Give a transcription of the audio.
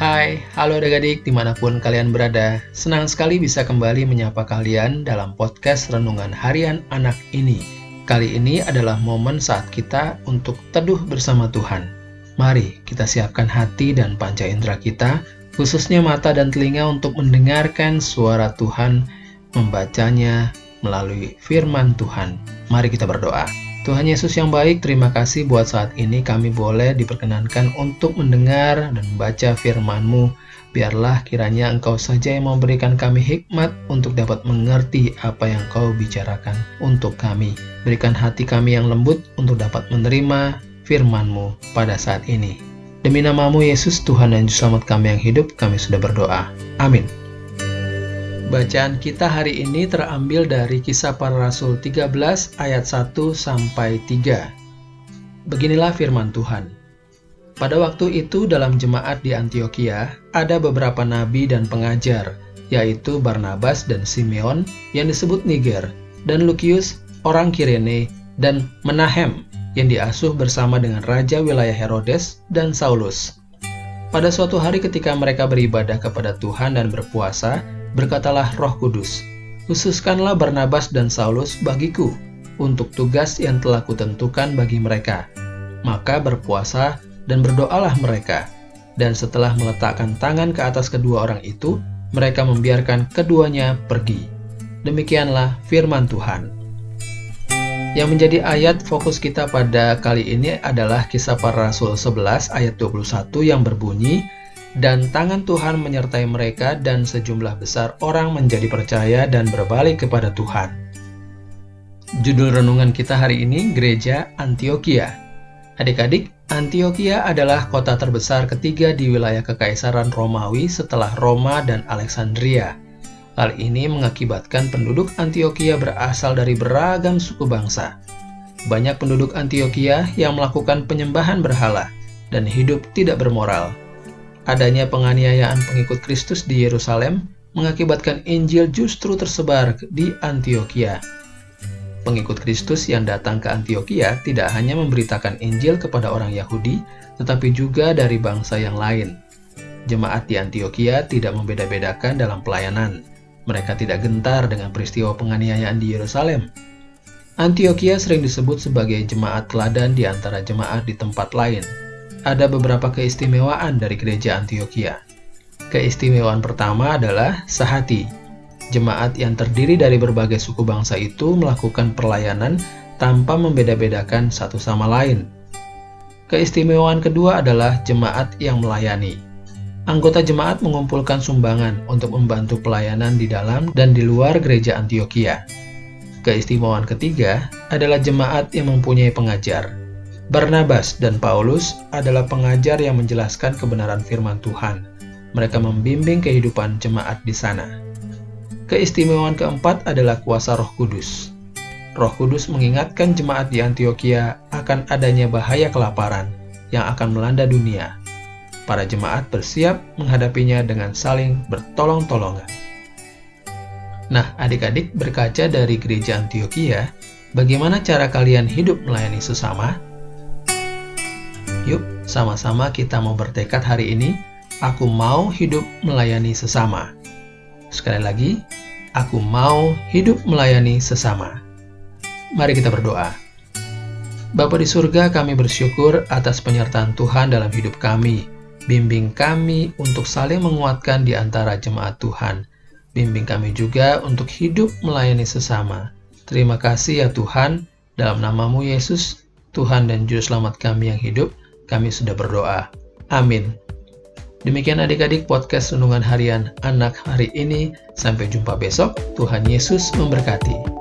Hai, halo adik-adik di mana pun kalian berada. Senang sekali bisa kembali menyapa kalian dalam podcast Renungan Harian Anak ini. Kali ini adalah momen saat kita untuk teduh bersama Tuhan. Mari kita siapkan hati dan panca indera kita, khususnya mata dan telinga untuk mendengarkan suara Tuhan, membacanya melalui firman Tuhan. Mari kita berdoa. Tuhan Yesus yang baik, terima kasih buat saat ini kami boleh diperkenankan untuk mendengar dan membaca firman-Mu. Biarlah kiranya Engkau saja yang memberikan kami hikmat untuk dapat mengerti apa yang Kau bicarakan untuk kami. Berikan hati kami yang lembut untuk dapat menerima firman-Mu pada saat ini. Demi namamu Yesus, Tuhan dan Juru Selamat kami yang hidup, kami sudah berdoa. Amin. Bacaan kita hari ini terambil dari Kisah Para Rasul 13 ayat 1 sampai 3. Beginilah firman Tuhan. Pada waktu itu dalam jemaat di Antioquia ada beberapa nabi dan pengajar, yaitu Barnabas dan Simeon yang disebut Niger, dan Lukius orang Kirene, dan Menahem yang diasuh bersama dengan raja wilayah Herodes dan Saulus. Pada suatu hari ketika mereka beribadah kepada Tuhan dan berpuasa, berkatalah Roh Kudus, khususkanlah Barnabas dan Saulus bagiku untuk tugas yang telah kutentukan bagi mereka. Maka berpuasa dan berdoalah mereka, dan setelah meletakkan tangan ke atas kedua orang itu, mereka membiarkan keduanya pergi. Demikianlah firman Tuhan. Yang menjadi ayat fokus kita pada kali ini adalah kisah para rasul 11 ayat 21 yang berbunyi, dan tangan Tuhan menyertai mereka dan sejumlah besar orang menjadi percaya dan berbalik kepada Tuhan. Judul renungan kita hari ini Gereja Antioquia. Adik-adik, Antioquia adalah kota terbesar ketiga di wilayah Kekaisaran Romawi setelah Roma dan Alexandria. Hal ini mengakibatkan penduduk Antioquia berasal dari beragam suku bangsa. Banyak penduduk Antioquia yang melakukan penyembahan berhala dan hidup tidak bermoral adanya penganiayaan pengikut Kristus di Yerusalem mengakibatkan Injil justru tersebar di Antioquia. Pengikut Kristus yang datang ke Antioquia tidak hanya memberitakan Injil kepada orang Yahudi, tetapi juga dari bangsa yang lain. Jemaat di Antioquia tidak membeda-bedakan dalam pelayanan. Mereka tidak gentar dengan peristiwa penganiayaan di Yerusalem. Antioquia sering disebut sebagai jemaat teladan di antara jemaat di tempat lain, ada beberapa keistimewaan dari gereja Antioquia. Keistimewaan pertama adalah sehati. Jemaat yang terdiri dari berbagai suku bangsa itu melakukan pelayanan tanpa membeda-bedakan satu sama lain. Keistimewaan kedua adalah jemaat yang melayani. Anggota jemaat mengumpulkan sumbangan untuk membantu pelayanan di dalam dan di luar gereja Antioquia. Keistimewaan ketiga adalah jemaat yang mempunyai pengajar. Barnabas dan Paulus adalah pengajar yang menjelaskan kebenaran firman Tuhan. Mereka membimbing kehidupan jemaat di sana. Keistimewaan keempat adalah kuasa Roh Kudus. Roh Kudus mengingatkan jemaat di Antioquia akan adanya bahaya kelaparan yang akan melanda dunia. Para jemaat bersiap menghadapinya dengan saling bertolong-tolongan. Nah, adik-adik berkaca dari gereja Antioquia, bagaimana cara kalian hidup melayani sesama? Yuk, sama-sama kita mau bertekad hari ini, aku mau hidup melayani sesama. Sekali lagi, aku mau hidup melayani sesama. Mari kita berdoa. Bapa di surga, kami bersyukur atas penyertaan Tuhan dalam hidup kami. Bimbing kami untuk saling menguatkan di antara jemaat Tuhan. Bimbing kami juga untuk hidup melayani sesama. Terima kasih ya Tuhan, dalam namamu Yesus, Tuhan dan Juru Selamat kami yang hidup, kami sudah berdoa. Amin. Demikian adik-adik podcast Renungan Harian Anak hari ini. Sampai jumpa besok. Tuhan Yesus memberkati.